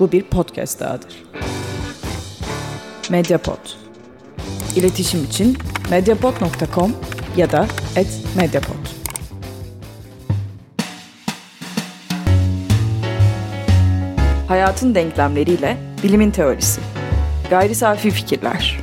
Bu bir podcast dahadır. Mediapod. İletişim için mediapod.com ya da @mediapod. Hayatın denklemleriyle bilimin teorisi. Gayri safi fikirler.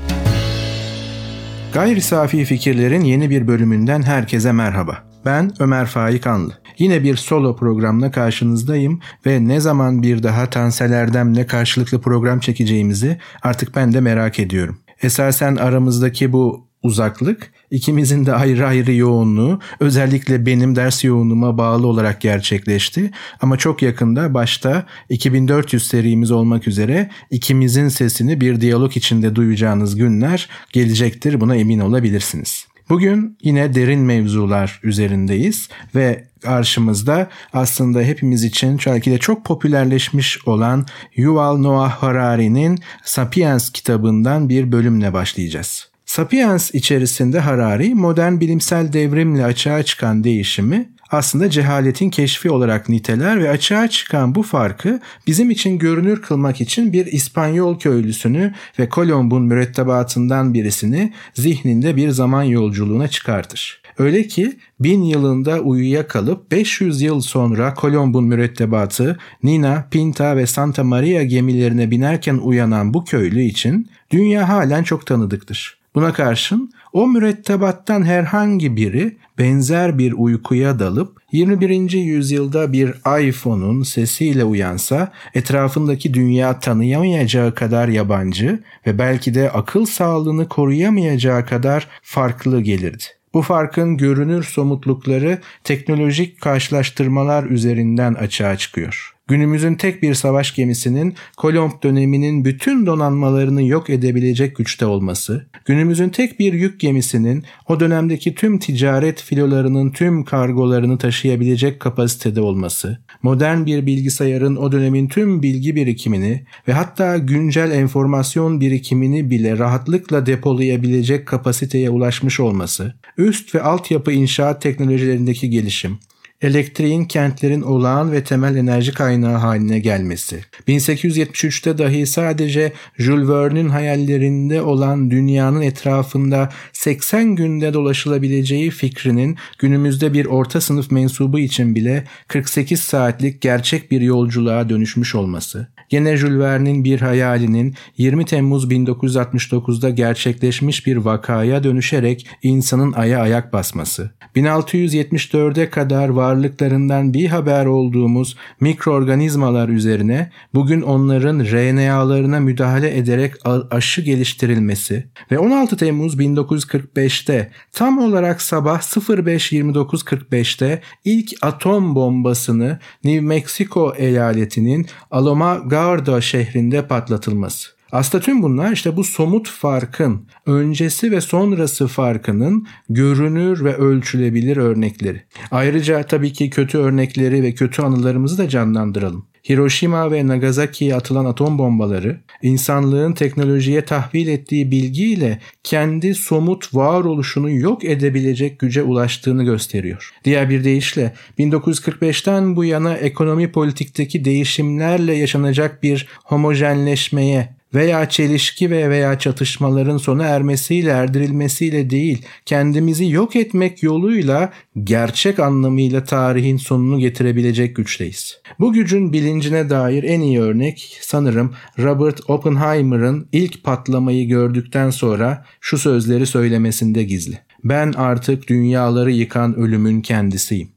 Gayri safi fikirlerin yeni bir bölümünden herkese merhaba. Ben Ömer Faik Anlı. Yine bir solo programla karşınızdayım ve ne zaman bir daha Tansel Erdem'le karşılıklı program çekeceğimizi artık ben de merak ediyorum. Esasen aramızdaki bu uzaklık ikimizin de ayrı ayrı yoğunluğu özellikle benim ders yoğunluğuma bağlı olarak gerçekleşti. Ama çok yakında başta 2400 serimiz olmak üzere ikimizin sesini bir diyalog içinde duyacağınız günler gelecektir buna emin olabilirsiniz. Bugün yine derin mevzular üzerindeyiz ve karşımızda aslında hepimiz için belki de çok popülerleşmiş olan Yuval Noah Harari'nin Sapiens kitabından bir bölümle başlayacağız. Sapiens içerisinde Harari modern bilimsel devrimle açığa çıkan değişimi aslında cehaletin keşfi olarak niteler ve açığa çıkan bu farkı bizim için görünür kılmak için bir İspanyol köylüsünü ve Kolomb'un mürettebatından birisini zihninde bir zaman yolculuğuna çıkartır. Öyle ki bin yılında uyuya kalıp 500 yıl sonra Kolomb'un mürettebatı Nina, Pinta ve Santa Maria gemilerine binerken uyanan bu köylü için dünya halen çok tanıdıktır. Buna karşın o mürettebattan herhangi biri benzer bir uykuya dalıp 21. yüzyılda bir iPhone'un sesiyle uyansa etrafındaki dünya tanıyamayacağı kadar yabancı ve belki de akıl sağlığını koruyamayacağı kadar farklı gelirdi. Bu farkın görünür somutlukları teknolojik karşılaştırmalar üzerinden açığa çıkıyor. Günümüzün tek bir savaş gemisinin Kolomb döneminin bütün donanmalarını yok edebilecek güçte olması, günümüzün tek bir yük gemisinin o dönemdeki tüm ticaret filolarının tüm kargolarını taşıyabilecek kapasitede olması, modern bir bilgisayarın o dönemin tüm bilgi birikimini ve hatta güncel enformasyon birikimini bile rahatlıkla depolayabilecek kapasiteye ulaşmış olması, üst ve altyapı inşaat teknolojilerindeki gelişim, elektriğin kentlerin olağan ve temel enerji kaynağı haline gelmesi. 1873'te dahi sadece Jules Verne'in hayallerinde olan dünyanın etrafında 80 günde dolaşılabileceği fikrinin günümüzde bir orta sınıf mensubu için bile 48 saatlik gerçek bir yolculuğa dönüşmüş olması. Gene Jules Verne'in bir hayalinin 20 Temmuz 1969'da gerçekleşmiş bir vakaya dönüşerek insanın aya ayak basması. 1674'e kadar varlıklarından bir haber olduğumuz mikroorganizmalar üzerine bugün onların RNA'larına müdahale ederek aşı geliştirilmesi ve 16 Temmuz 1945'te tam olarak sabah 05.29.45'te ilk atom bombasını New Mexico eyaletinin Aloma Garda şehrinde patlatılması. Aslında tüm bunlar işte bu somut farkın öncesi ve sonrası farkının görünür ve ölçülebilir örnekleri. Ayrıca tabii ki kötü örnekleri ve kötü anılarımızı da canlandıralım. Hiroşima ve Nagasaki'ye atılan atom bombaları insanlığın teknolojiye tahvil ettiği bilgiyle kendi somut varoluşunu yok edebilecek güce ulaştığını gösteriyor. Diğer bir deyişle 1945'ten bu yana ekonomi politikteki değişimlerle yaşanacak bir homojenleşmeye veya çelişki ve veya çatışmaların sona ermesiyle erdirilmesiyle değil, kendimizi yok etmek yoluyla gerçek anlamıyla tarihin sonunu getirebilecek güçteyiz. Bu gücün bilincine dair en iyi örnek sanırım Robert Oppenheimer'ın ilk patlamayı gördükten sonra şu sözleri söylemesinde gizli. Ben artık dünyaları yıkan ölümün kendisiyim.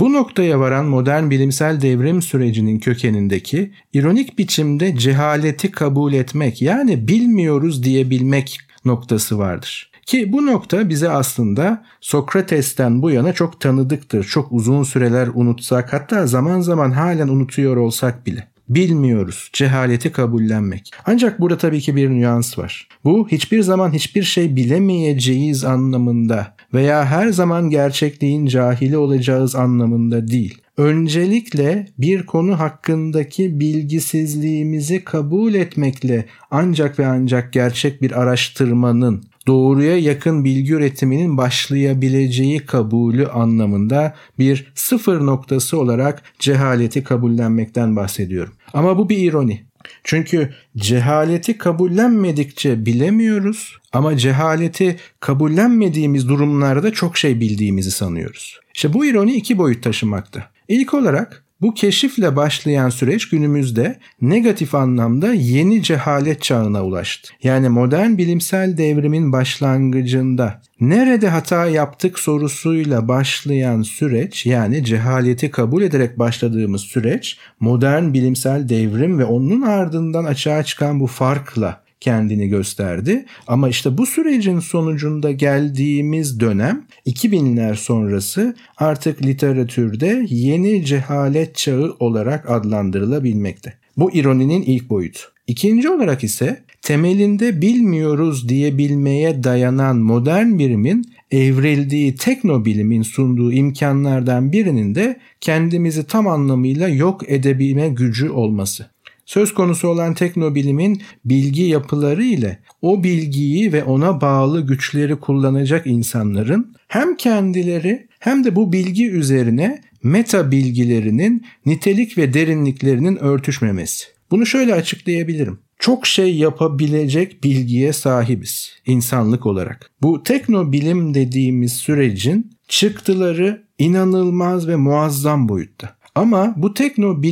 Bu noktaya varan modern bilimsel devrim sürecinin kökenindeki ironik biçimde cehaleti kabul etmek yani bilmiyoruz diyebilmek noktası vardır. Ki bu nokta bize aslında Sokrates'ten bu yana çok tanıdıktır. Çok uzun süreler unutsak hatta zaman zaman halen unutuyor olsak bile. Bilmiyoruz. Cehaleti kabullenmek. Ancak burada tabii ki bir nüans var. Bu hiçbir zaman hiçbir şey bilemeyeceğiz anlamında veya her zaman gerçekliğin cahili olacağız anlamında değil. Öncelikle bir konu hakkındaki bilgisizliğimizi kabul etmekle ancak ve ancak gerçek bir araştırmanın doğruya yakın bilgi üretiminin başlayabileceği kabulü anlamında bir sıfır noktası olarak cehaleti kabullenmekten bahsediyorum. Ama bu bir ironi. Çünkü cehaleti kabullenmedikçe bilemiyoruz ama cehaleti kabullenmediğimiz durumlarda çok şey bildiğimizi sanıyoruz. İşte bu ironi iki boyut taşımakta. İlk olarak bu keşifle başlayan süreç günümüzde negatif anlamda yeni cehalet çağına ulaştı. Yani modern bilimsel devrimin başlangıcında nerede hata yaptık sorusuyla başlayan süreç yani cehaleti kabul ederek başladığımız süreç modern bilimsel devrim ve onun ardından açığa çıkan bu farkla kendini gösterdi. Ama işte bu sürecin sonucunda geldiğimiz dönem 2000'ler sonrası artık literatürde yeni cehalet çağı olarak adlandırılabilmekte. Bu ironinin ilk boyutu. İkinci olarak ise temelinde bilmiyoruz diyebilmeye dayanan modern bilimin evrildiği teknobilimin sunduğu imkanlardan birinin de kendimizi tam anlamıyla yok edebilme gücü olması. Söz konusu olan teknobilimin bilgi yapıları ile o bilgiyi ve ona bağlı güçleri kullanacak insanların hem kendileri hem de bu bilgi üzerine meta bilgilerinin nitelik ve derinliklerinin örtüşmemesi. Bunu şöyle açıklayabilirim. Çok şey yapabilecek bilgiye sahibiz insanlık olarak. Bu teknobilim dediğimiz sürecin çıktıları inanılmaz ve muazzam boyutta. Ama bu tekno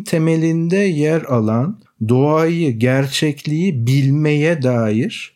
temelinde yer alan doğayı, gerçekliği bilmeye dair,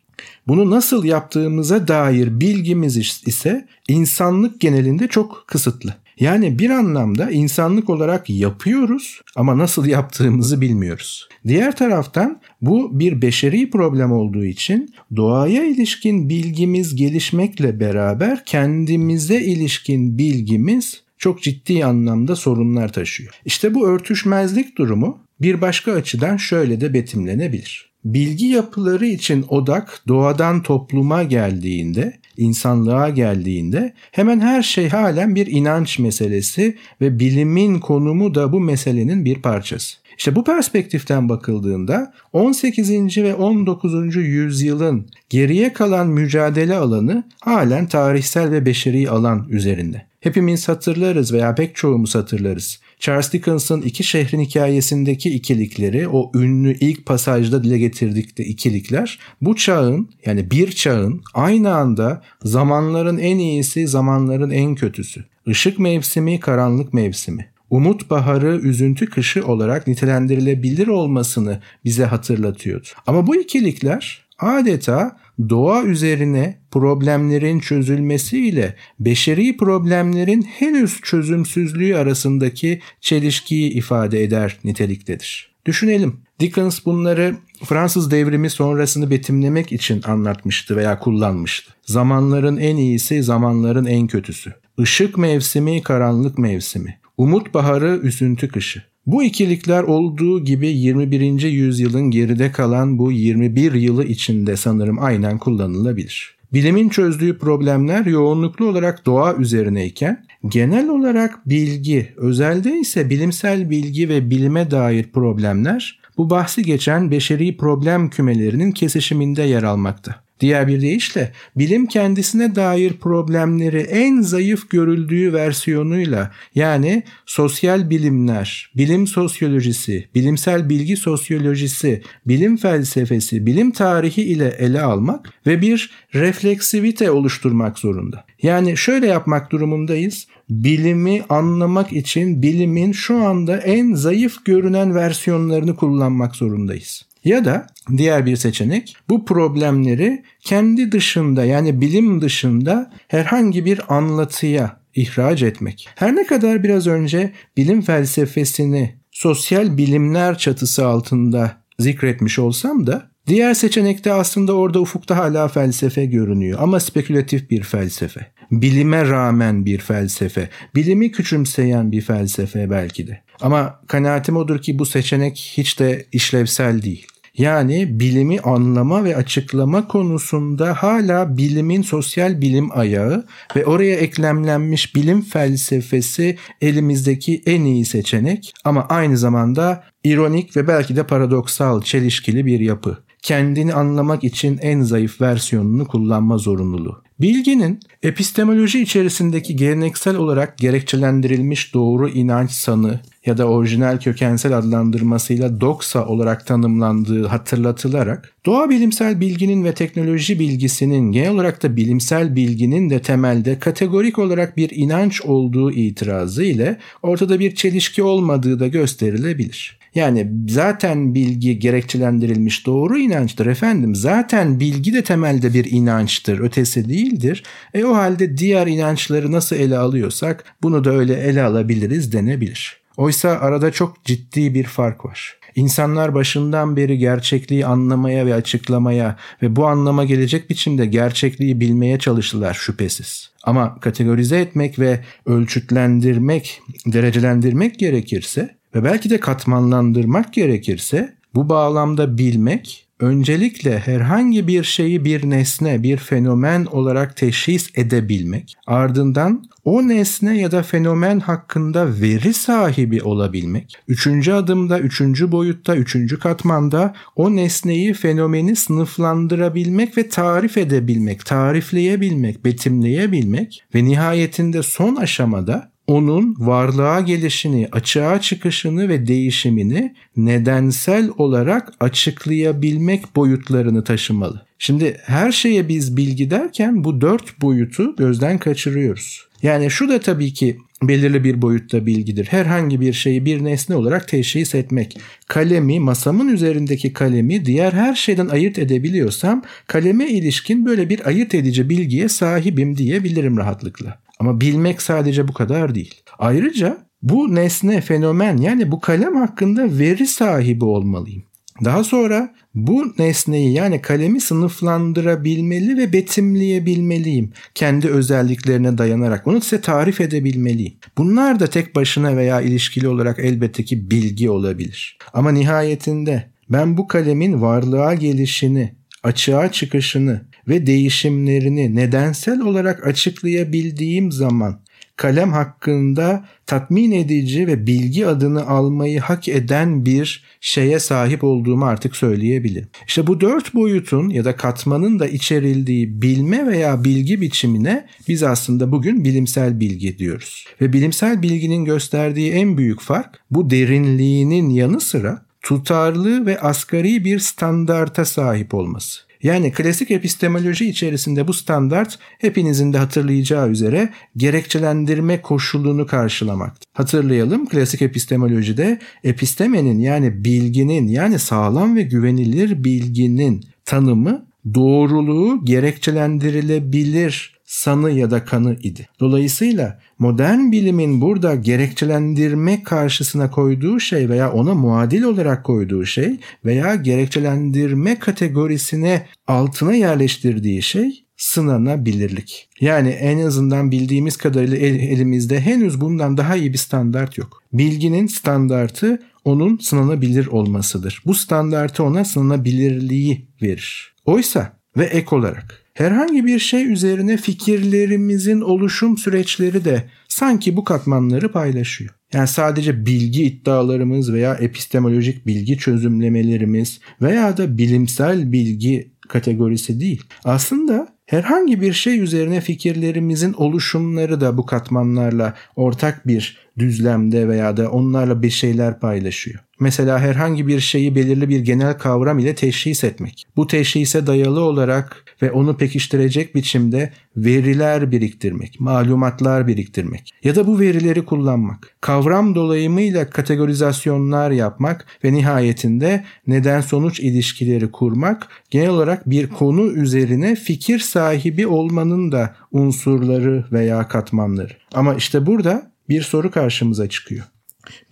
bunu nasıl yaptığımıza dair bilgimiz ise insanlık genelinde çok kısıtlı. Yani bir anlamda insanlık olarak yapıyoruz ama nasıl yaptığımızı bilmiyoruz. Diğer taraftan bu bir beşeri problem olduğu için doğaya ilişkin bilgimiz gelişmekle beraber kendimize ilişkin bilgimiz çok ciddi anlamda sorunlar taşıyor. İşte bu örtüşmezlik durumu bir başka açıdan şöyle de betimlenebilir. Bilgi yapıları için odak doğadan topluma geldiğinde, insanlığa geldiğinde hemen her şey halen bir inanç meselesi ve bilimin konumu da bu meselenin bir parçası. İşte bu perspektiften bakıldığında 18. ve 19. yüzyılın geriye kalan mücadele alanı halen tarihsel ve beşeri alan üzerinde. Hepimiz hatırlarız veya pek çoğumuz hatırlarız. Charles Dickens'ın iki şehrin hikayesindeki ikilikleri, o ünlü ilk pasajda dile getirdikleri ikilikler, bu çağın yani bir çağın aynı anda zamanların en iyisi, zamanların en kötüsü. Işık mevsimi, karanlık mevsimi umut baharı, üzüntü kışı olarak nitelendirilebilir olmasını bize hatırlatıyordu. Ama bu ikilikler adeta doğa üzerine problemlerin çözülmesiyle beşeri problemlerin henüz çözümsüzlüğü arasındaki çelişkiyi ifade eder niteliktedir. Düşünelim. Dickens bunları Fransız devrimi sonrasını betimlemek için anlatmıştı veya kullanmıştı. Zamanların en iyisi, zamanların en kötüsü. Işık mevsimi, karanlık mevsimi. Umut baharı, üzüntü kışı. Bu ikilikler olduğu gibi 21. yüzyılın geride kalan bu 21 yılı içinde sanırım aynen kullanılabilir. Bilimin çözdüğü problemler yoğunluklu olarak doğa üzerineyken genel olarak bilgi, özelde ise bilimsel bilgi ve bilime dair problemler bu bahsi geçen beşeri problem kümelerinin kesişiminde yer almakta. Diğer bir deyişle bilim kendisine dair problemleri en zayıf görüldüğü versiyonuyla yani sosyal bilimler, bilim sosyolojisi, bilimsel bilgi sosyolojisi, bilim felsefesi, bilim tarihi ile ele almak ve bir refleksivite oluşturmak zorunda. Yani şöyle yapmak durumundayız. Bilimi anlamak için bilimin şu anda en zayıf görünen versiyonlarını kullanmak zorundayız. Ya da diğer bir seçenek bu problemleri kendi dışında yani bilim dışında herhangi bir anlatıya ihraç etmek. Her ne kadar biraz önce bilim felsefesini sosyal bilimler çatısı altında zikretmiş olsam da diğer seçenekte aslında orada ufukta hala felsefe görünüyor ama spekülatif bir felsefe. Bilime rağmen bir felsefe, bilimi küçümseyen bir felsefe belki de. Ama kanaatim odur ki bu seçenek hiç de işlevsel değil. Yani bilimi anlama ve açıklama konusunda hala bilimin sosyal bilim ayağı ve oraya eklemlenmiş bilim felsefesi elimizdeki en iyi seçenek. Ama aynı zamanda ironik ve belki de paradoksal, çelişkili bir yapı kendini anlamak için en zayıf versiyonunu kullanma zorunluluğu. Bilginin epistemoloji içerisindeki geleneksel olarak gerekçelendirilmiş doğru inanç sanı ya da orijinal kökensel adlandırmasıyla doksa olarak tanımlandığı hatırlatılarak doğa bilimsel bilginin ve teknoloji bilgisinin genel olarak da bilimsel bilginin de temelde kategorik olarak bir inanç olduğu itirazı ile ortada bir çelişki olmadığı da gösterilebilir. Yani zaten bilgi gerekçelendirilmiş doğru inançtır efendim. Zaten bilgi de temelde bir inançtır, ötesi değildir. E o halde diğer inançları nasıl ele alıyorsak bunu da öyle ele alabiliriz denebilir. Oysa arada çok ciddi bir fark var. İnsanlar başından beri gerçekliği anlamaya ve açıklamaya ve bu anlama gelecek biçimde gerçekliği bilmeye çalıştılar şüphesiz. Ama kategorize etmek ve ölçütlendirmek, derecelendirmek gerekirse ve belki de katmanlandırmak gerekirse bu bağlamda bilmek öncelikle herhangi bir şeyi bir nesne, bir fenomen olarak teşhis edebilmek, ardından o nesne ya da fenomen hakkında veri sahibi olabilmek, üçüncü adımda, üçüncü boyutta, üçüncü katmanda o nesneyi, fenomeni sınıflandırabilmek ve tarif edebilmek, tarifleyebilmek, betimleyebilmek ve nihayetinde son aşamada onun varlığa gelişini, açığa çıkışını ve değişimini nedensel olarak açıklayabilmek boyutlarını taşımalı. Şimdi her şeye biz bilgi derken bu dört boyutu gözden kaçırıyoruz. Yani şu da tabii ki belirli bir boyutta bilgidir. Herhangi bir şeyi bir nesne olarak teşhis etmek. Kalemi, masamın üzerindeki kalemi diğer her şeyden ayırt edebiliyorsam kaleme ilişkin böyle bir ayırt edici bilgiye sahibim diyebilirim rahatlıkla. Ama bilmek sadece bu kadar değil. Ayrıca bu nesne, fenomen yani bu kalem hakkında veri sahibi olmalıyım. Daha sonra bu nesneyi yani kalemi sınıflandırabilmeli ve betimleyebilmeliyim. Kendi özelliklerine dayanarak onu size tarif edebilmeliyim. Bunlar da tek başına veya ilişkili olarak elbette ki bilgi olabilir. Ama nihayetinde ben bu kalemin varlığa gelişini, açığa çıkışını ve değişimlerini nedensel olarak açıklayabildiğim zaman kalem hakkında tatmin edici ve bilgi adını almayı hak eden bir şeye sahip olduğumu artık söyleyebilirim. İşte bu dört boyutun ya da katmanın da içerildiği bilme veya bilgi biçimine biz aslında bugün bilimsel bilgi diyoruz. Ve bilimsel bilginin gösterdiği en büyük fark bu derinliğinin yanı sıra tutarlı ve asgari bir standarta sahip olması. Yani klasik epistemoloji içerisinde bu standart hepinizin de hatırlayacağı üzere gerekçelendirme koşulunu karşılamak. Hatırlayalım klasik epistemolojide epistemenin yani bilginin yani sağlam ve güvenilir bilginin tanımı doğruluğu gerekçelendirilebilir sanı ya da kanı idi. Dolayısıyla modern bilimin burada gerekçelendirme karşısına koyduğu şey veya ona muadil olarak koyduğu şey veya gerekçelendirme kategorisine altına yerleştirdiği şey sınanabilirlik. Yani en azından bildiğimiz kadarıyla el, elimizde henüz bundan daha iyi bir standart yok. Bilginin standartı onun sınanabilir olmasıdır. Bu standartı ona sınanabilirliği verir. Oysa ve ek olarak herhangi bir şey üzerine fikirlerimizin oluşum süreçleri de sanki bu katmanları paylaşıyor. Yani sadece bilgi iddialarımız veya epistemolojik bilgi çözümlemelerimiz veya da bilimsel bilgi kategorisi değil. Aslında herhangi bir şey üzerine fikirlerimizin oluşumları da bu katmanlarla ortak bir düzlemde veya da onlarla bir şeyler paylaşıyor. Mesela herhangi bir şeyi belirli bir genel kavram ile teşhis etmek. Bu teşhise dayalı olarak ve onu pekiştirecek biçimde veriler biriktirmek, malumatlar biriktirmek ya da bu verileri kullanmak. Kavram dolayımıyla kategorizasyonlar yapmak ve nihayetinde neden sonuç ilişkileri kurmak genel olarak bir konu üzerine fikir sahibi olmanın da unsurları veya katmanları. Ama işte burada bir soru karşımıza çıkıyor.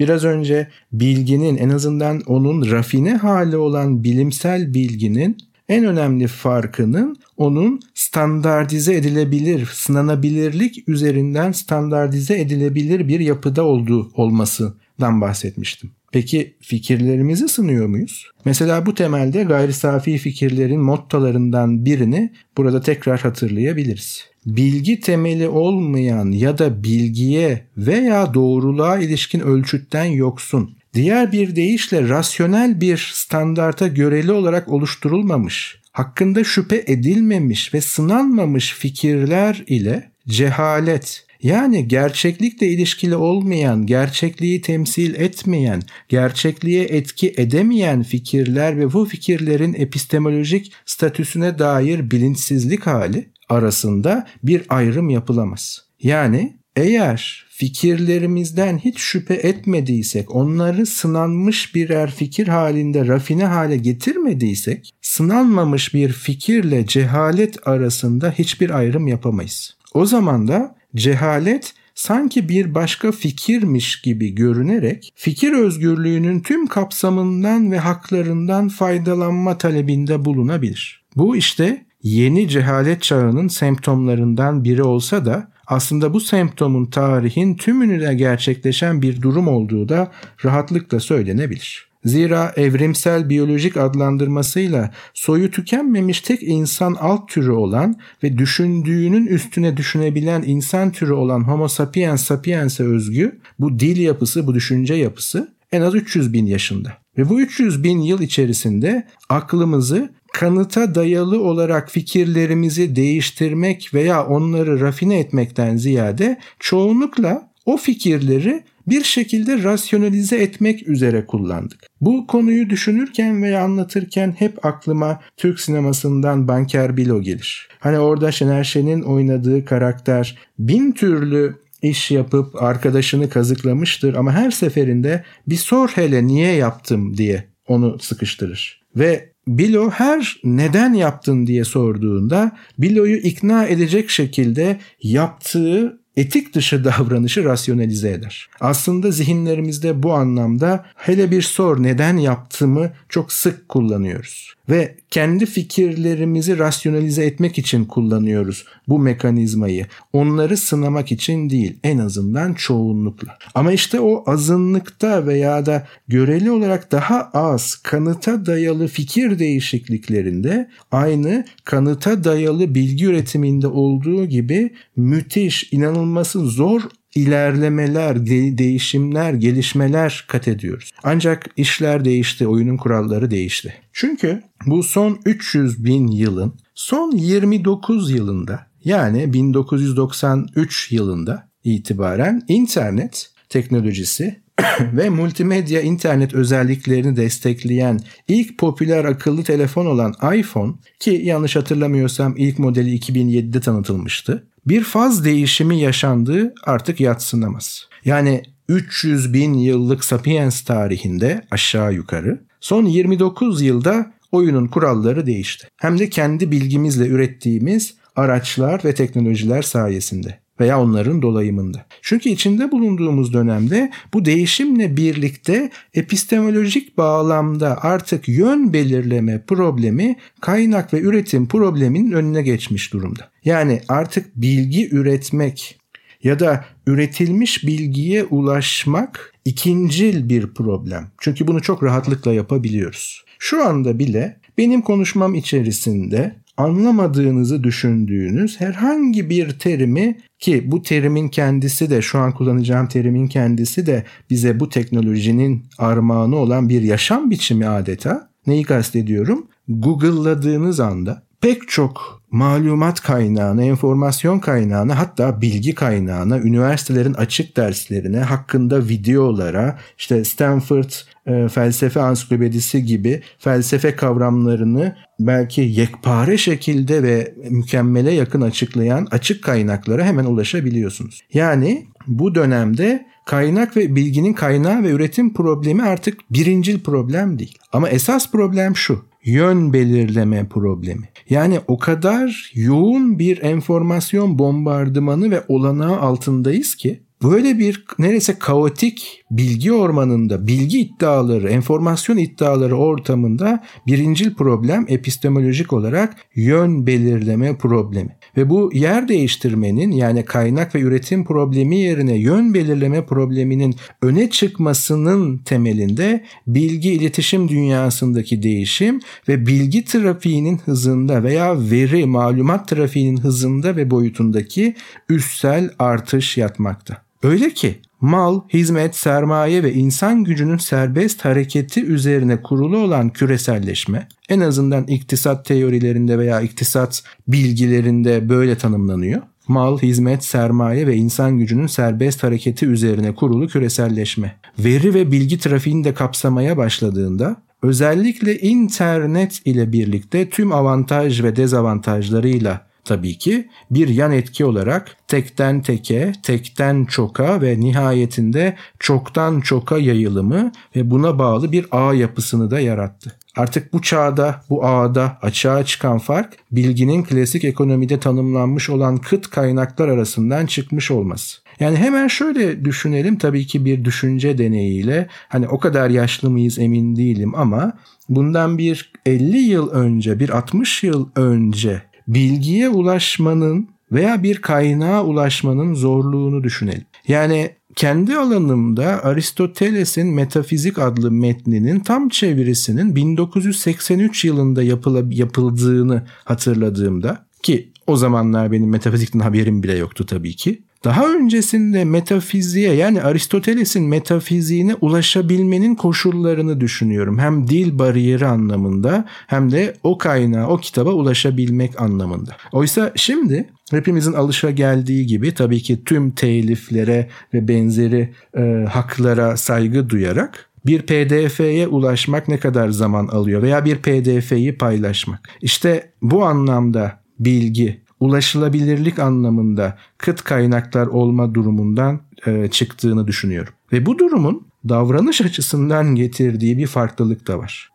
Biraz önce bilginin en azından onun rafine hali olan bilimsel bilginin en önemli farkının onun standartize edilebilir, sınanabilirlik üzerinden standartize edilebilir bir yapıda olduğu olmasından bahsetmiştim. Peki fikirlerimizi sınıyor muyuz? Mesela bu temelde gayri safi fikirlerin mottolarından birini burada tekrar hatırlayabiliriz bilgi temeli olmayan ya da bilgiye veya doğruluğa ilişkin ölçütten yoksun, diğer bir deyişle rasyonel bir standarta göreli olarak oluşturulmamış, hakkında şüphe edilmemiş ve sınanmamış fikirler ile cehalet yani gerçeklikle ilişkili olmayan, gerçekliği temsil etmeyen, gerçekliğe etki edemeyen fikirler ve bu fikirlerin epistemolojik statüsüne dair bilinçsizlik hali arasında bir ayrım yapılamaz. Yani eğer fikirlerimizden hiç şüphe etmediysek, onları sınanmış birer fikir halinde rafine hale getirmediysek, sınanmamış bir fikirle cehalet arasında hiçbir ayrım yapamayız. O zaman da cehalet sanki bir başka fikirmiş gibi görünerek fikir özgürlüğünün tüm kapsamından ve haklarından faydalanma talebinde bulunabilir. Bu işte yeni cehalet çağının semptomlarından biri olsa da aslında bu semptomun tarihin tümününe gerçekleşen bir durum olduğu da rahatlıkla söylenebilir. Zira evrimsel biyolojik adlandırmasıyla soyu tükenmemiş tek insan alt türü olan ve düşündüğünün üstüne düşünebilen insan türü olan Homo sapiens sapiens'e özgü bu dil yapısı, bu düşünce yapısı en az 300 bin yaşında. Ve bu 300 bin yıl içerisinde aklımızı kanıta dayalı olarak fikirlerimizi değiştirmek veya onları rafine etmekten ziyade çoğunlukla o fikirleri bir şekilde rasyonalize etmek üzere kullandık. Bu konuyu düşünürken veya anlatırken hep aklıma Türk sinemasından Banker Bilo gelir. Hani orada Şener Şen'in oynadığı karakter bin türlü iş yapıp arkadaşını kazıklamıştır ama her seferinde bir sor hele niye yaptım diye onu sıkıştırır. Ve Bilo her neden yaptın diye sorduğunda Bilo'yu ikna edecek şekilde yaptığı etik dışı davranışı rasyonalize eder. Aslında zihinlerimizde bu anlamda hele bir sor neden yaptığımı çok sık kullanıyoruz ve kendi fikirlerimizi rasyonalize etmek için kullanıyoruz bu mekanizmayı. Onları sınamak için değil en azından çoğunlukla. Ama işte o azınlıkta veya da göreli olarak daha az kanıta dayalı fikir değişikliklerinde aynı kanıta dayalı bilgi üretiminde olduğu gibi müthiş, inanılması zor ilerlemeler, de- değişimler, gelişmeler kat ediyoruz. Ancak işler değişti, oyunun kuralları değişti. Çünkü bu son 300 bin yılın son 29 yılında yani 1993 yılında itibaren internet teknolojisi ve multimedya internet özelliklerini destekleyen ilk popüler akıllı telefon olan iPhone ki yanlış hatırlamıyorsam ilk modeli 2007'de tanıtılmıştı. Bir faz değişimi yaşandığı artık yatsınamaz. Yani 300 bin yıllık Sapiens tarihinde aşağı yukarı son 29 yılda oyunun kuralları değişti. Hem de kendi bilgimizle ürettiğimiz araçlar ve teknolojiler sayesinde veya onların dolayımında. Çünkü içinde bulunduğumuz dönemde bu değişimle birlikte epistemolojik bağlamda artık yön belirleme problemi kaynak ve üretim probleminin önüne geçmiş durumda. Yani artık bilgi üretmek ya da üretilmiş bilgiye ulaşmak ikincil bir problem. Çünkü bunu çok rahatlıkla yapabiliyoruz. Şu anda bile benim konuşmam içerisinde anlamadığınızı düşündüğünüz herhangi bir terimi ki bu terimin kendisi de şu an kullanacağım terimin kendisi de bize bu teknolojinin armağanı olan bir yaşam biçimi adeta. Neyi kastediyorum? Google'ladığınız anda pek çok malumat kaynağına, enformasyon kaynağına hatta bilgi kaynağına, üniversitelerin açık derslerine, hakkında videolara, işte Stanford e, felsefe ansiklopedisi gibi felsefe kavramlarını belki yekpare şekilde ve mükemmele yakın açıklayan açık kaynaklara hemen ulaşabiliyorsunuz. Yani bu dönemde kaynak ve bilginin kaynağı ve üretim problemi artık birincil problem değil. Ama esas problem şu yön belirleme problemi. Yani o kadar yoğun bir enformasyon bombardımanı ve olanağı altındayız ki böyle bir neredeyse kaotik bilgi ormanında, bilgi iddiaları, enformasyon iddiaları ortamında birincil problem epistemolojik olarak yön belirleme problemi. Ve bu yer değiştirmenin yani kaynak ve üretim problemi yerine yön belirleme probleminin öne çıkmasının temelinde bilgi iletişim dünyasındaki değişim ve bilgi trafiğinin hızında veya veri malumat trafiğinin hızında ve boyutundaki üstsel artış yatmakta. Öyle ki mal, hizmet, sermaye ve insan gücünün serbest hareketi üzerine kurulu olan küreselleşme en azından iktisat teorilerinde veya iktisat bilgilerinde böyle tanımlanıyor. Mal, hizmet, sermaye ve insan gücünün serbest hareketi üzerine kurulu küreselleşme. Veri ve bilgi trafiğini de kapsamaya başladığında özellikle internet ile birlikte tüm avantaj ve dezavantajlarıyla tabii ki bir yan etki olarak tekten teke, tekten çoka ve nihayetinde çoktan çoka yayılımı ve buna bağlı bir ağ yapısını da yarattı. Artık bu çağda, bu ağda açığa çıkan fark bilginin klasik ekonomide tanımlanmış olan kıt kaynaklar arasından çıkmış olması. Yani hemen şöyle düşünelim tabii ki bir düşünce deneyiyle hani o kadar yaşlı mıyız emin değilim ama bundan bir 50 yıl önce bir 60 yıl önce bilgiye ulaşmanın veya bir kaynağa ulaşmanın zorluğunu düşünelim. Yani kendi alanımda Aristoteles'in Metafizik adlı metninin tam çevirisinin 1983 yılında yapıla, yapıldığını hatırladığımda ki o zamanlar benim metafizikten haberim bile yoktu tabii ki. Daha öncesinde metafiziğe yani Aristoteles'in metafiziğine ulaşabilmenin koşullarını düşünüyorum. Hem dil bariyeri anlamında hem de o kaynağa, o kitaba ulaşabilmek anlamında. Oysa şimdi hepimizin alışa geldiği gibi tabii ki tüm teliflere ve benzeri e, haklara saygı duyarak bir PDF'ye ulaşmak ne kadar zaman alıyor veya bir PDF'yi paylaşmak. İşte bu anlamda bilgi, ulaşılabilirlik anlamında kıt kaynaklar olma durumundan e, çıktığını düşünüyorum. Ve bu durumun davranış açısından getirdiği bir farklılık da var.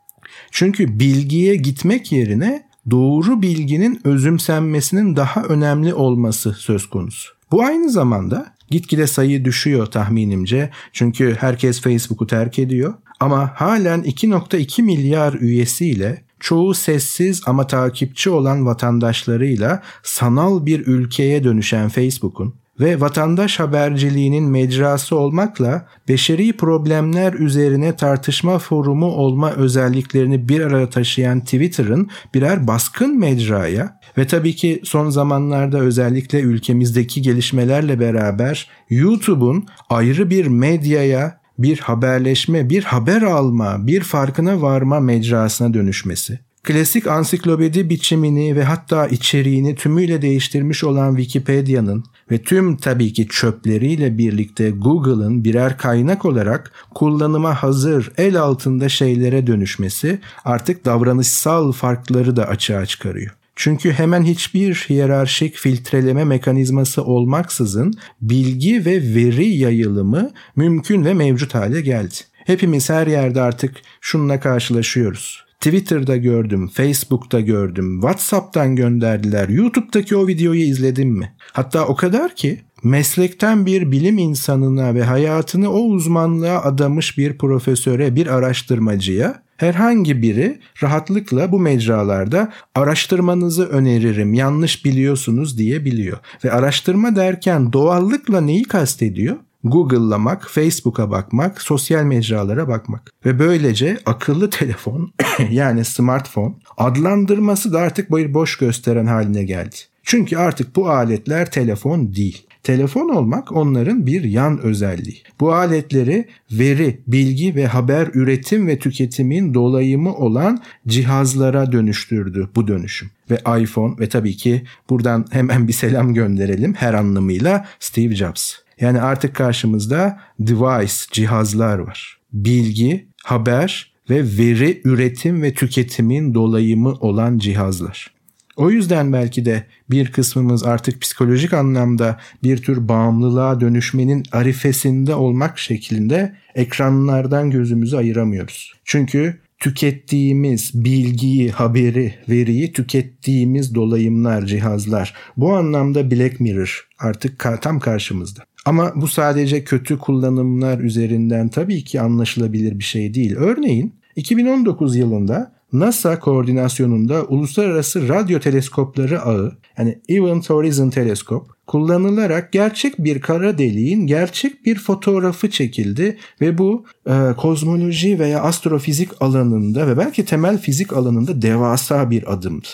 Çünkü bilgiye gitmek yerine doğru bilginin özümsenmesinin daha önemli olması söz konusu. Bu aynı zamanda gitgide sayı düşüyor tahminimce. Çünkü herkes Facebook'u terk ediyor. Ama halen 2.2 milyar üyesiyle çoğu sessiz ama takipçi olan vatandaşlarıyla sanal bir ülkeye dönüşen Facebook'un ve vatandaş haberciliğinin mecrası olmakla beşeri problemler üzerine tartışma forumu olma özelliklerini bir araya taşıyan Twitter'ın birer baskın mecraya ve tabii ki son zamanlarda özellikle ülkemizdeki gelişmelerle beraber YouTube'un ayrı bir medyaya bir haberleşme, bir haber alma, bir farkına varma mecrasına dönüşmesi. Klasik ansiklopedi biçimini ve hatta içeriğini tümüyle değiştirmiş olan Wikipedia'nın ve tüm tabii ki çöpleriyle birlikte Google'ın birer kaynak olarak kullanıma hazır el altında şeylere dönüşmesi artık davranışsal farkları da açığa çıkarıyor. Çünkü hemen hiçbir hiyerarşik filtreleme mekanizması olmaksızın bilgi ve veri yayılımı mümkün ve mevcut hale geldi. Hepimiz her yerde artık şununla karşılaşıyoruz. Twitter'da gördüm, Facebook'ta gördüm, WhatsApp'tan gönderdiler, YouTube'daki o videoyu izledim mi? Hatta o kadar ki meslekten bir bilim insanına ve hayatını o uzmanlığa adamış bir profesöre, bir araştırmacıya herhangi biri rahatlıkla bu mecralarda araştırmanızı öneririm yanlış biliyorsunuz diyebiliyor. Ve araştırma derken doğallıkla neyi kastediyor? Google'lamak, Facebook'a bakmak, sosyal mecralara bakmak. Ve böylece akıllı telefon yani smartphone adlandırması da artık bir boş gösteren haline geldi. Çünkü artık bu aletler telefon değil. Telefon olmak onların bir yan özelliği. Bu aletleri veri, bilgi ve haber üretim ve tüketimin dolayımı olan cihazlara dönüştürdü bu dönüşüm. Ve iPhone ve tabii ki buradan hemen bir selam gönderelim her anlamıyla Steve Jobs. Yani artık karşımızda device, cihazlar var. Bilgi, haber ve veri üretim ve tüketimin dolayımı olan cihazlar. O yüzden belki de bir kısmımız artık psikolojik anlamda bir tür bağımlılığa dönüşmenin arifesinde olmak şeklinde ekranlardan gözümüzü ayıramıyoruz. Çünkü tükettiğimiz bilgiyi, haberi, veriyi tükettiğimiz dolayımlar, cihazlar. Bu anlamda Black Mirror artık tam karşımızda. Ama bu sadece kötü kullanımlar üzerinden tabii ki anlaşılabilir bir şey değil. Örneğin 2019 yılında NASA koordinasyonunda Uluslararası Radyo Teleskopları Ağı yani Event Horizon Teleskop kullanılarak gerçek bir kara deliğin gerçek bir fotoğrafı çekildi ve bu e, kozmoloji veya astrofizik alanında ve belki temel fizik alanında devasa bir adımdı.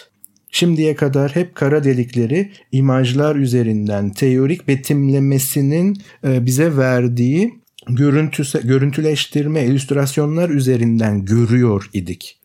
şimdiye kadar hep kara delikleri imajlar üzerinden teorik betimlemesinin e, bize verdiği görüntüse, görüntüleştirme, illüstrasyonlar üzerinden görüyor idik.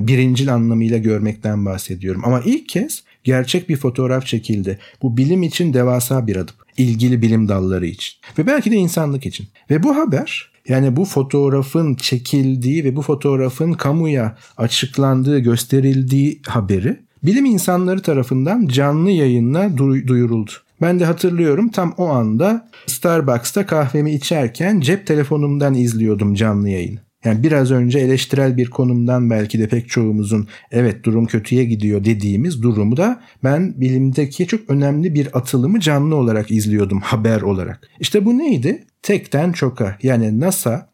Birincil anlamıyla görmekten bahsediyorum. Ama ilk kez gerçek bir fotoğraf çekildi. Bu bilim için devasa bir adım. İlgili bilim dalları için. Ve belki de insanlık için. Ve bu haber yani bu fotoğrafın çekildiği ve bu fotoğrafın kamuya açıklandığı, gösterildiği haberi bilim insanları tarafından canlı yayınla duyuruldu. Ben de hatırlıyorum tam o anda Starbucks'ta kahvemi içerken cep telefonumdan izliyordum canlı yayını. Yani biraz önce eleştirel bir konumdan belki de pek çoğumuzun evet durum kötüye gidiyor dediğimiz durumu da ben bilimdeki çok önemli bir atılımı canlı olarak izliyordum haber olarak. İşte bu neydi? Tekten çoka yani NASA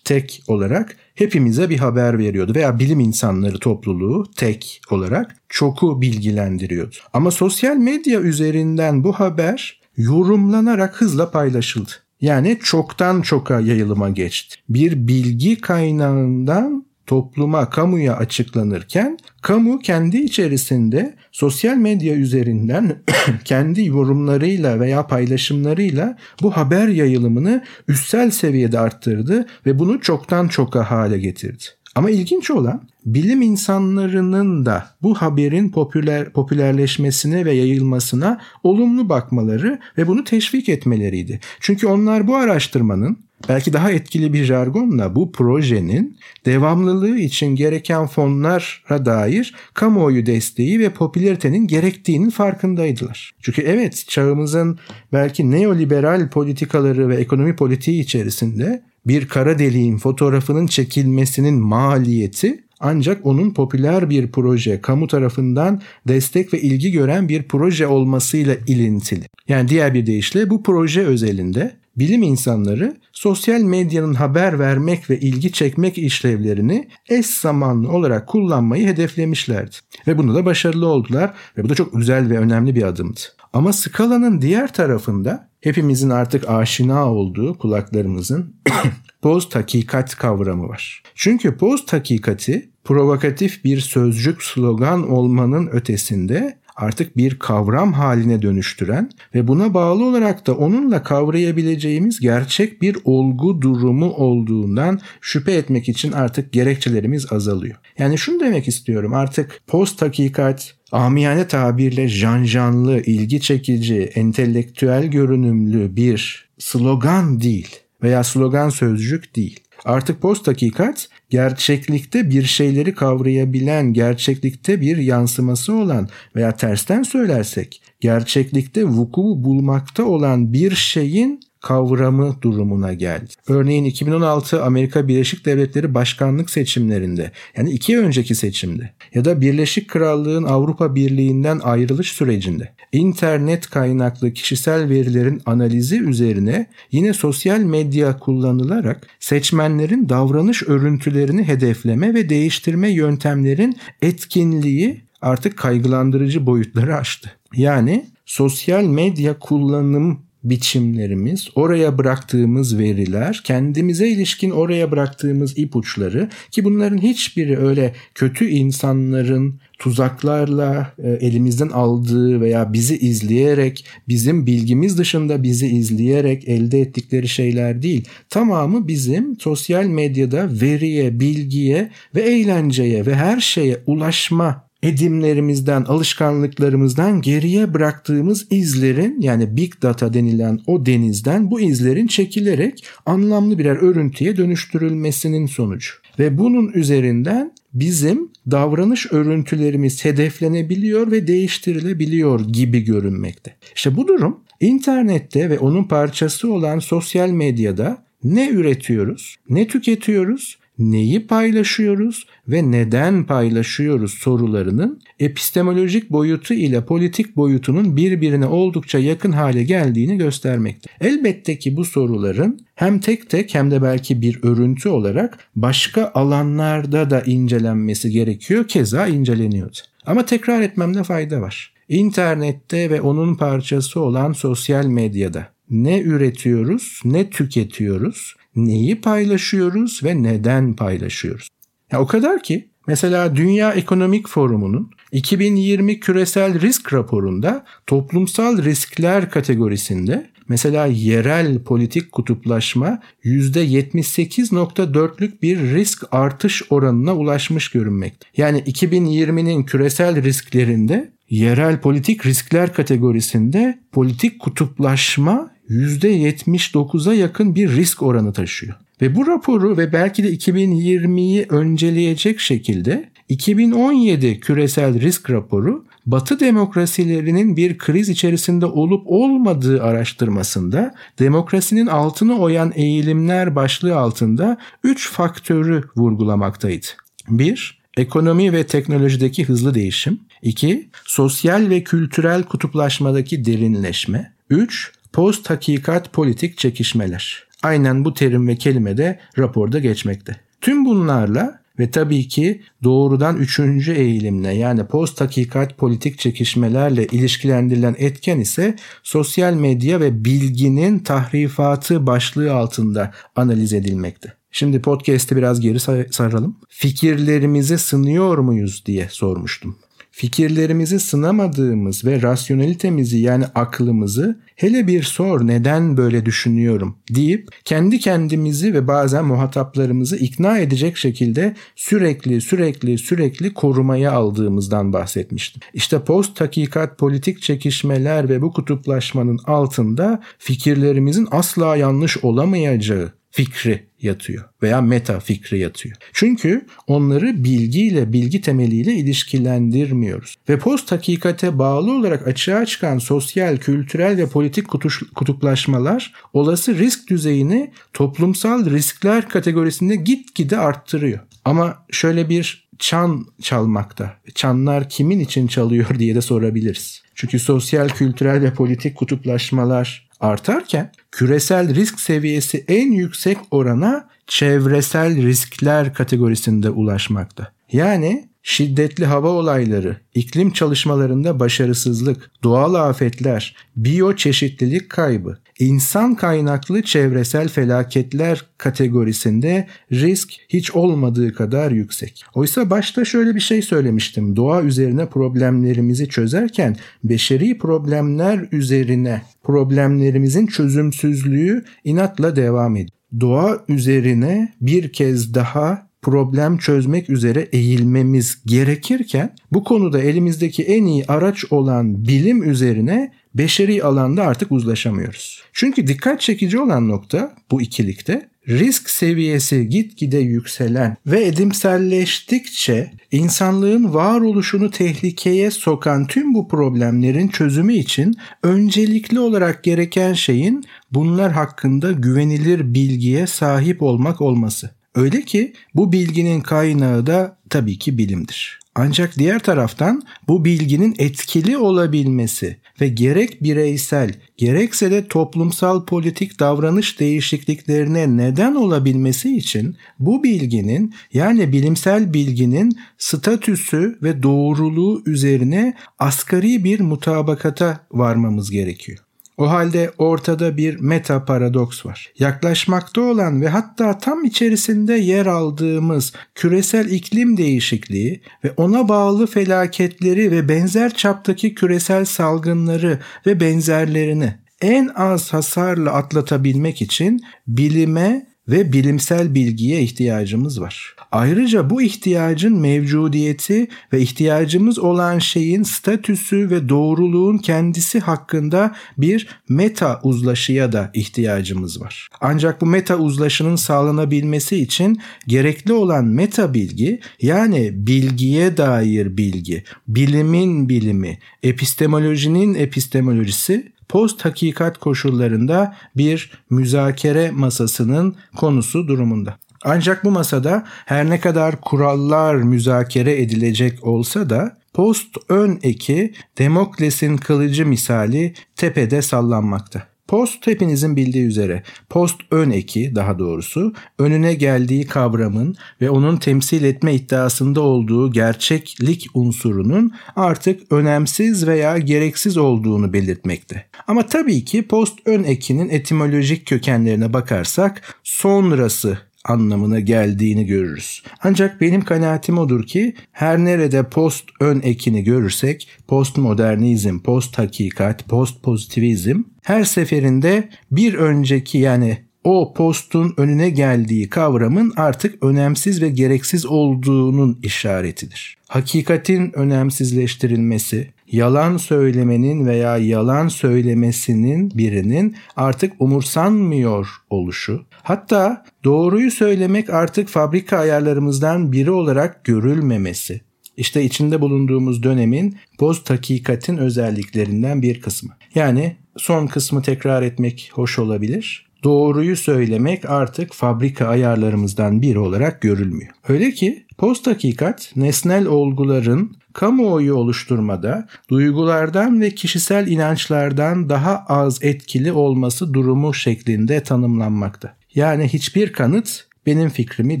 tek olarak hepimize bir haber veriyordu veya bilim insanları topluluğu tek olarak çoku bilgilendiriyordu. Ama sosyal medya üzerinden bu haber yorumlanarak hızla paylaşıldı. Yani çoktan çoka yayılıma geçti. Bir bilgi kaynağından topluma, kamuya açıklanırken kamu kendi içerisinde sosyal medya üzerinden kendi yorumlarıyla veya paylaşımlarıyla bu haber yayılımını üstsel seviyede arttırdı ve bunu çoktan çoka hale getirdi. Ama ilginç olan bilim insanlarının da bu haberin popüler popülerleşmesine ve yayılmasına olumlu bakmaları ve bunu teşvik etmeleriydi. Çünkü onlar bu araştırmanın belki daha etkili bir jargonla bu projenin devamlılığı için gereken fonlara dair kamuoyu desteği ve popülaritenin gerektiğinin farkındaydılar. Çünkü evet çağımızın belki neoliberal politikaları ve ekonomi politiği içerisinde bir kara deliğin fotoğrafının çekilmesinin maliyeti ancak onun popüler bir proje, kamu tarafından destek ve ilgi gören bir proje olmasıyla ilintili. Yani diğer bir deyişle bu proje özelinde bilim insanları sosyal medyanın haber vermek ve ilgi çekmek işlevlerini eş zamanlı olarak kullanmayı hedeflemişlerdi. Ve bunu da başarılı oldular ve bu da çok güzel ve önemli bir adımdı. Ama skalanın diğer tarafında hepimizin artık aşina olduğu kulaklarımızın post hakikat kavramı var. Çünkü post hakikati provokatif bir sözcük slogan olmanın ötesinde artık bir kavram haline dönüştüren ve buna bağlı olarak da onunla kavrayabileceğimiz gerçek bir olgu durumu olduğundan şüphe etmek için artık gerekçelerimiz azalıyor. Yani şunu demek istiyorum artık post hakikat, amiyane tabirle janjanlı, ilgi çekici, entelektüel görünümlü bir slogan değil veya slogan sözcük değil. Artık post hakikat gerçeklikte bir şeyleri kavrayabilen, gerçeklikte bir yansıması olan veya tersten söylersek gerçeklikte vuku bulmakta olan bir şeyin kavramı durumuna geldi. Örneğin 2016 Amerika Birleşik Devletleri başkanlık seçimlerinde yani iki önceki seçimde ya da Birleşik Krallığın Avrupa Birliği'nden ayrılış sürecinde internet kaynaklı kişisel verilerin analizi üzerine yine sosyal medya kullanılarak seçmenlerin davranış örüntülerini hedefleme ve değiştirme yöntemlerin etkinliği artık kaygılandırıcı boyutları aştı. Yani sosyal medya kullanım biçimlerimiz, oraya bıraktığımız veriler, kendimize ilişkin oraya bıraktığımız ipuçları ki bunların hiçbiri öyle kötü insanların tuzaklarla e, elimizden aldığı veya bizi izleyerek, bizim bilgimiz dışında bizi izleyerek elde ettikleri şeyler değil. Tamamı bizim sosyal medyada veriye, bilgiye ve eğlenceye ve her şeye ulaşma edimlerimizden, alışkanlıklarımızdan geriye bıraktığımız izlerin yani big data denilen o denizden bu izlerin çekilerek anlamlı birer örüntüye dönüştürülmesinin sonucu. Ve bunun üzerinden bizim davranış örüntülerimiz hedeflenebiliyor ve değiştirilebiliyor gibi görünmekte. İşte bu durum internette ve onun parçası olan sosyal medyada ne üretiyoruz, ne tüketiyoruz neyi paylaşıyoruz ve neden paylaşıyoruz sorularının epistemolojik boyutu ile politik boyutunun birbirine oldukça yakın hale geldiğini göstermekte. Elbette ki bu soruların hem tek tek hem de belki bir örüntü olarak başka alanlarda da incelenmesi gerekiyor. Keza inceleniyordu. Ama tekrar etmemde fayda var. İnternette ve onun parçası olan sosyal medyada ne üretiyoruz, ne tüketiyoruz, neyi paylaşıyoruz ve neden paylaşıyoruz. Ya o kadar ki Mesela Dünya Ekonomik Forumu'nun 2020 küresel risk raporunda toplumsal riskler kategorisinde mesela yerel politik kutuplaşma %78.4'lük bir risk artış oranına ulaşmış görünmekte. Yani 2020'nin küresel risklerinde yerel politik riskler kategorisinde politik kutuplaşma %79'a yakın bir risk oranı taşıyor. Ve bu raporu ve belki de 2020'yi önceleyecek şekilde 2017 küresel risk raporu Batı demokrasilerinin bir kriz içerisinde olup olmadığı araştırmasında demokrasinin altını oyan eğilimler başlığı altında 3 faktörü vurgulamaktaydı. 1. Ekonomi ve teknolojideki hızlı değişim. 2. Sosyal ve kültürel kutuplaşmadaki derinleşme. 3. Post hakikat politik çekişmeler. Aynen bu terim ve kelime de raporda geçmekte. Tüm bunlarla ve tabii ki doğrudan üçüncü eğilimle yani post hakikat politik çekişmelerle ilişkilendirilen etken ise sosyal medya ve bilginin tahrifatı başlığı altında analiz edilmekte. Şimdi podcast'i biraz geri saralım. Fikirlerimizi sınıyor muyuz diye sormuştum fikirlerimizi sınamadığımız ve rasyonelitemizi yani aklımızı hele bir sor neden böyle düşünüyorum deyip kendi kendimizi ve bazen muhataplarımızı ikna edecek şekilde sürekli sürekli sürekli korumaya aldığımızdan bahsetmiştim. İşte post hakikat politik çekişmeler ve bu kutuplaşmanın altında fikirlerimizin asla yanlış olamayacağı fikri yatıyor veya meta fikri yatıyor. Çünkü onları bilgiyle, bilgi temeliyle ilişkilendirmiyoruz. Ve post hakikate bağlı olarak açığa çıkan sosyal, kültürel ve politik kutuplaşmalar olası risk düzeyini toplumsal riskler kategorisinde gitgide arttırıyor. Ama şöyle bir çan çalmakta. Çanlar kimin için çalıyor diye de sorabiliriz. Çünkü sosyal, kültürel ve politik kutuplaşmalar artarken küresel risk seviyesi en yüksek orana çevresel riskler kategorisinde ulaşmakta. Yani şiddetli hava olayları, iklim çalışmalarında başarısızlık, doğal afetler, biyoçeşitlilik kaybı, insan kaynaklı çevresel felaketler kategorisinde risk hiç olmadığı kadar yüksek. Oysa başta şöyle bir şey söylemiştim. Doğa üzerine problemlerimizi çözerken beşeri problemler üzerine problemlerimizin çözümsüzlüğü inatla devam ediyor. Doğa üzerine bir kez daha problem çözmek üzere eğilmemiz gerekirken bu konuda elimizdeki en iyi araç olan bilim üzerine beşeri alanda artık uzlaşamıyoruz. Çünkü dikkat çekici olan nokta bu ikilikte risk seviyesi gitgide yükselen ve edimselleştikçe insanlığın varoluşunu tehlikeye sokan tüm bu problemlerin çözümü için öncelikli olarak gereken şeyin bunlar hakkında güvenilir bilgiye sahip olmak olması. Öyle ki bu bilginin kaynağı da tabii ki bilimdir. Ancak diğer taraftan bu bilginin etkili olabilmesi ve gerek bireysel gerekse de toplumsal politik davranış değişikliklerine neden olabilmesi için bu bilginin yani bilimsel bilginin statüsü ve doğruluğu üzerine asgari bir mutabakata varmamız gerekiyor. O halde ortada bir meta paradoks var. Yaklaşmakta olan ve hatta tam içerisinde yer aldığımız küresel iklim değişikliği ve ona bağlı felaketleri ve benzer çaptaki küresel salgınları ve benzerlerini en az hasarla atlatabilmek için bilime ve bilimsel bilgiye ihtiyacımız var. Ayrıca bu ihtiyacın mevcudiyeti ve ihtiyacımız olan şeyin statüsü ve doğruluğun kendisi hakkında bir meta uzlaşıya da ihtiyacımız var. Ancak bu meta uzlaşının sağlanabilmesi için gerekli olan meta bilgi yani bilgiye dair bilgi, bilimin bilimi, epistemolojinin epistemolojisi post hakikat koşullarında bir müzakere masasının konusu durumunda. Ancak bu masada her ne kadar kurallar müzakere edilecek olsa da post ön eki Demokles'in kılıcı misali tepede sallanmakta. Post hepinizin bildiği üzere post ön eki daha doğrusu önüne geldiği kavramın ve onun temsil etme iddiasında olduğu gerçeklik unsurunun artık önemsiz veya gereksiz olduğunu belirtmekte. Ama tabii ki post ön ekinin etimolojik kökenlerine bakarsak sonrası anlamına geldiğini görürüz. Ancak benim kanaatim odur ki her nerede post ön ekini görürsek postmodernizm, post hakikat, post pozitivizm her seferinde bir önceki yani o postun önüne geldiği kavramın artık önemsiz ve gereksiz olduğunun işaretidir. Hakikatin önemsizleştirilmesi, yalan söylemenin veya yalan söylemesinin birinin artık umursanmıyor oluşu, hatta doğruyu söylemek artık fabrika ayarlarımızdan biri olarak görülmemesi, işte içinde bulunduğumuz dönemin post hakikatin özelliklerinden bir kısmı. Yani son kısmı tekrar etmek hoş olabilir doğruyu söylemek artık fabrika ayarlarımızdan biri olarak görülmüyor. Öyle ki post hakikat nesnel olguların kamuoyu oluşturmada duygulardan ve kişisel inançlardan daha az etkili olması durumu şeklinde tanımlanmakta. Yani hiçbir kanıt benim fikrimi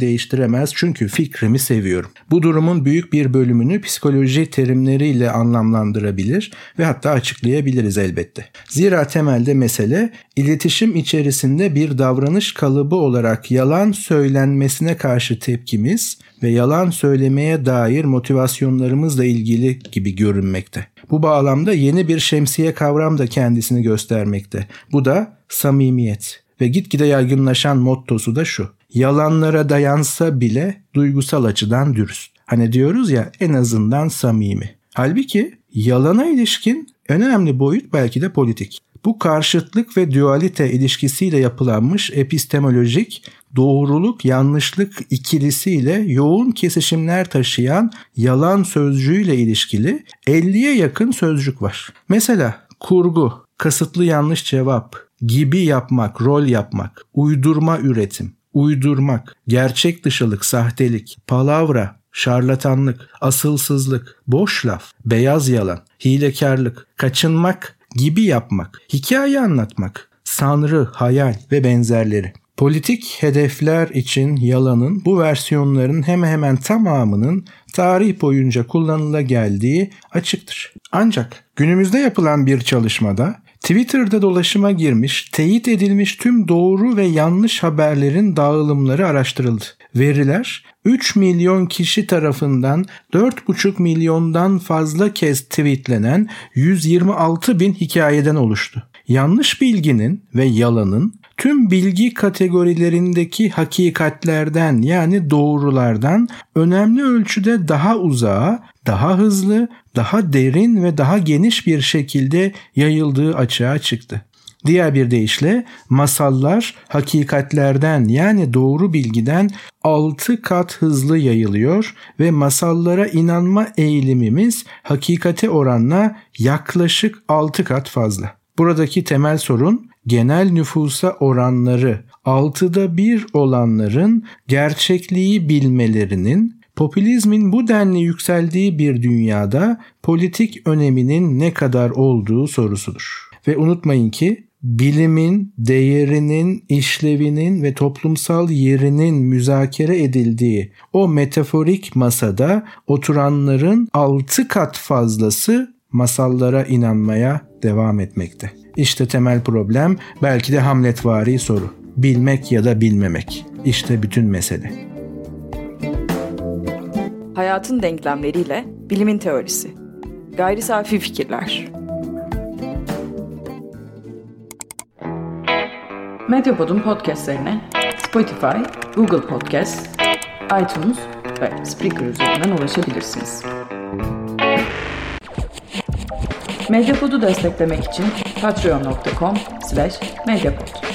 değiştiremez çünkü fikrimi seviyorum. Bu durumun büyük bir bölümünü psikoloji terimleriyle anlamlandırabilir ve hatta açıklayabiliriz elbette. Zira temelde mesele iletişim içerisinde bir davranış kalıbı olarak yalan söylenmesine karşı tepkimiz ve yalan söylemeye dair motivasyonlarımızla ilgili gibi görünmekte. Bu bağlamda yeni bir şemsiye kavram da kendisini göstermekte. Bu da samimiyet ve gitgide yaygınlaşan mottosu da şu yalanlara dayansa bile duygusal açıdan dürüst. Hani diyoruz ya en azından samimi. Halbuki yalana ilişkin önemli boyut belki de politik. Bu karşıtlık ve dualite ilişkisiyle yapılanmış epistemolojik doğruluk yanlışlık ikilisiyle yoğun kesişimler taşıyan yalan sözcüğüyle ilişkili 50'ye yakın sözcük var. Mesela kurgu, kasıtlı yanlış cevap, gibi yapmak, rol yapmak, uydurma üretim, uydurmak, gerçek dışılık, sahtelik, palavra, şarlatanlık, asılsızlık, boş laf, beyaz yalan, hilekarlık, kaçınmak, gibi yapmak, hikaye anlatmak, sanrı, hayal ve benzerleri. Politik hedefler için yalanın bu versiyonların hemen hemen tamamının tarih boyunca kullanıla geldiği açıktır. Ancak günümüzde yapılan bir çalışmada Twitter'da dolaşıma girmiş, teyit edilmiş tüm doğru ve yanlış haberlerin dağılımları araştırıldı. Veriler 3 milyon kişi tarafından 4,5 milyondan fazla kez tweetlenen 126 bin hikayeden oluştu. Yanlış bilginin ve yalanın tüm bilgi kategorilerindeki hakikatlerden yani doğrulardan önemli ölçüde daha uzağa, daha hızlı, daha derin ve daha geniş bir şekilde yayıldığı açığa çıktı. Diğer bir deyişle masallar hakikatlerden yani doğru bilgiden 6 kat hızlı yayılıyor ve masallara inanma eğilimimiz hakikate oranla yaklaşık 6 kat fazla. Buradaki temel sorun genel nüfusa oranları 6'da 1 olanların gerçekliği bilmelerinin popülizmin bu denli yükseldiği bir dünyada politik öneminin ne kadar olduğu sorusudur. Ve unutmayın ki bilimin değerinin, işlevinin ve toplumsal yerinin müzakere edildiği o metaforik masada oturanların 6 kat fazlası masallara inanmaya devam etmekte. İşte temel problem belki de Hamletvari soru. Bilmek ya da bilmemek. İşte bütün mesele. Hayatın denklemleriyle bilimin teorisi. Gayri safi fikirler. Medyapod'un podcastlerine Spotify, Google Podcast, iTunes ve Spreaker üzerinden ulaşabilirsiniz. Medyapod'u desteklemek için patreon.com slash medyapod.